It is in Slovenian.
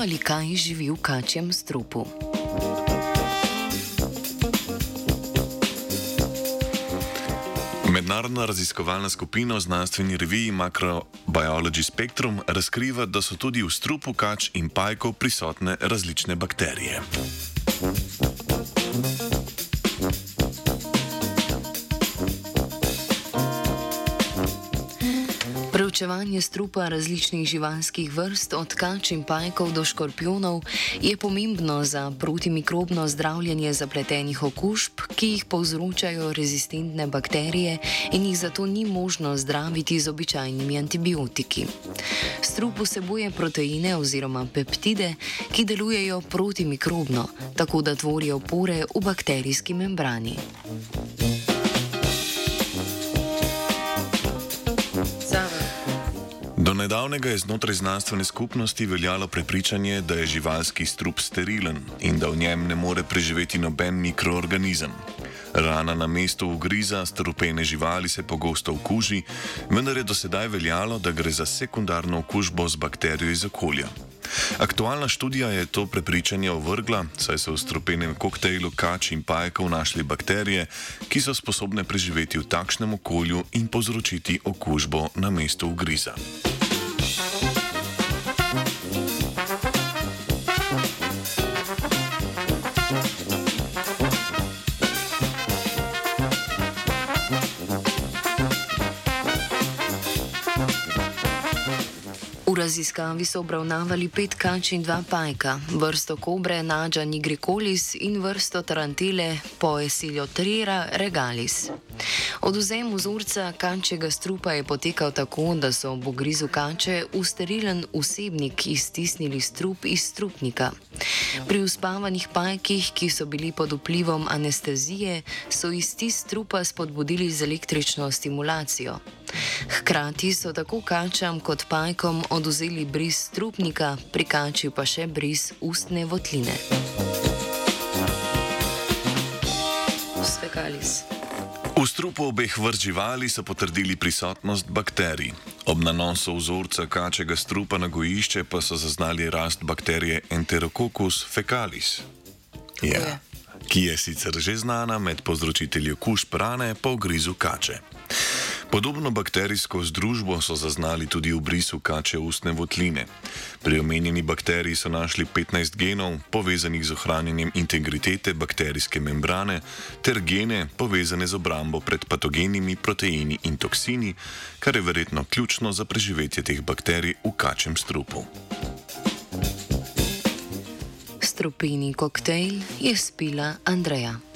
ali kaj živi v kačjem strupu. Mednarodna raziskovalna skupina v znanstveni reviji Microbiology Spectrum razkriva, da so tudi v strupu kač in pajkov prisotne različne bakterije. Preučevanje strupa različnih živalskih vrst, od kač in pajkov do škorpionov, je pomembno za protimikrobno zdravljenje zapletenih okužb, ki jih povzročajo rezistentne bakterije in jih zato ni možno zdraviti z običajnimi antibiotiki. Strup vsebuje proteine oziroma peptide, ki delujejo protimikrobno, tako da tvorijo pore v bakterijski membrani. Do nedavnega je znotraj znanstvene skupnosti veljalo prepričanje, da je živalski strup sterilen in da v njem ne more preživeti noben mikroorganizem. Rana na mestu ugriza strupene živali se pogosto okuži, vendar je do sedaj veljalo, da gre za sekundarno okužbo z bakterijo iz okolja. Aktualna študija je to prepričanje ovrgla, saj so v strupenem koktejlu kač in pajkov našli bakterije, ki so sposobne preživeti v takšnem okolju in povzročiti okužbo na mestu ugriza. Bye. V raziskavi so obravnavali pet kač in dva pajka, vrsto kobre Nađa nigricolis in vrsto tarantele Poesiliotrira regalis. Odvzem vzorca kačjega strupa je potekal tako, da so ob ugrizu kače v sterilen vsebnik iztisnili strup iz strupnika. Pri uspavanih pajkih, ki so bili pod vplivom anestezije, so iztis strupa spodbudili z električno stimulacijo. Hkrati so tako kačam kot pajkom oduzeli bris strupnika, pri kači pa še bris ustne votline. Svekalis. V strupu obeh vrst živali so potrdili prisotnost bakterij. Ob nanosu vzorca kačjega strupa na gojišče pa so zaznali rast bakterije Enterococcus fecalis, ja, ki je sicer že znana med povzročitelji okužb rane po ugrizu kače. Podobno bakterijsko združbo so zaznali tudi v brisu kače ustne votline. Pri omenjeni bakteriji so našli 15 genov, povezanih z ohranjanjem integritete bakterijske membrane, ter gene, povezane z obrambo pred patogenimi proteini in toksini, kar je verjetno ključno za preživetje teh bakterij v kačem strupu. Strupeni koktejl je spila Andreja.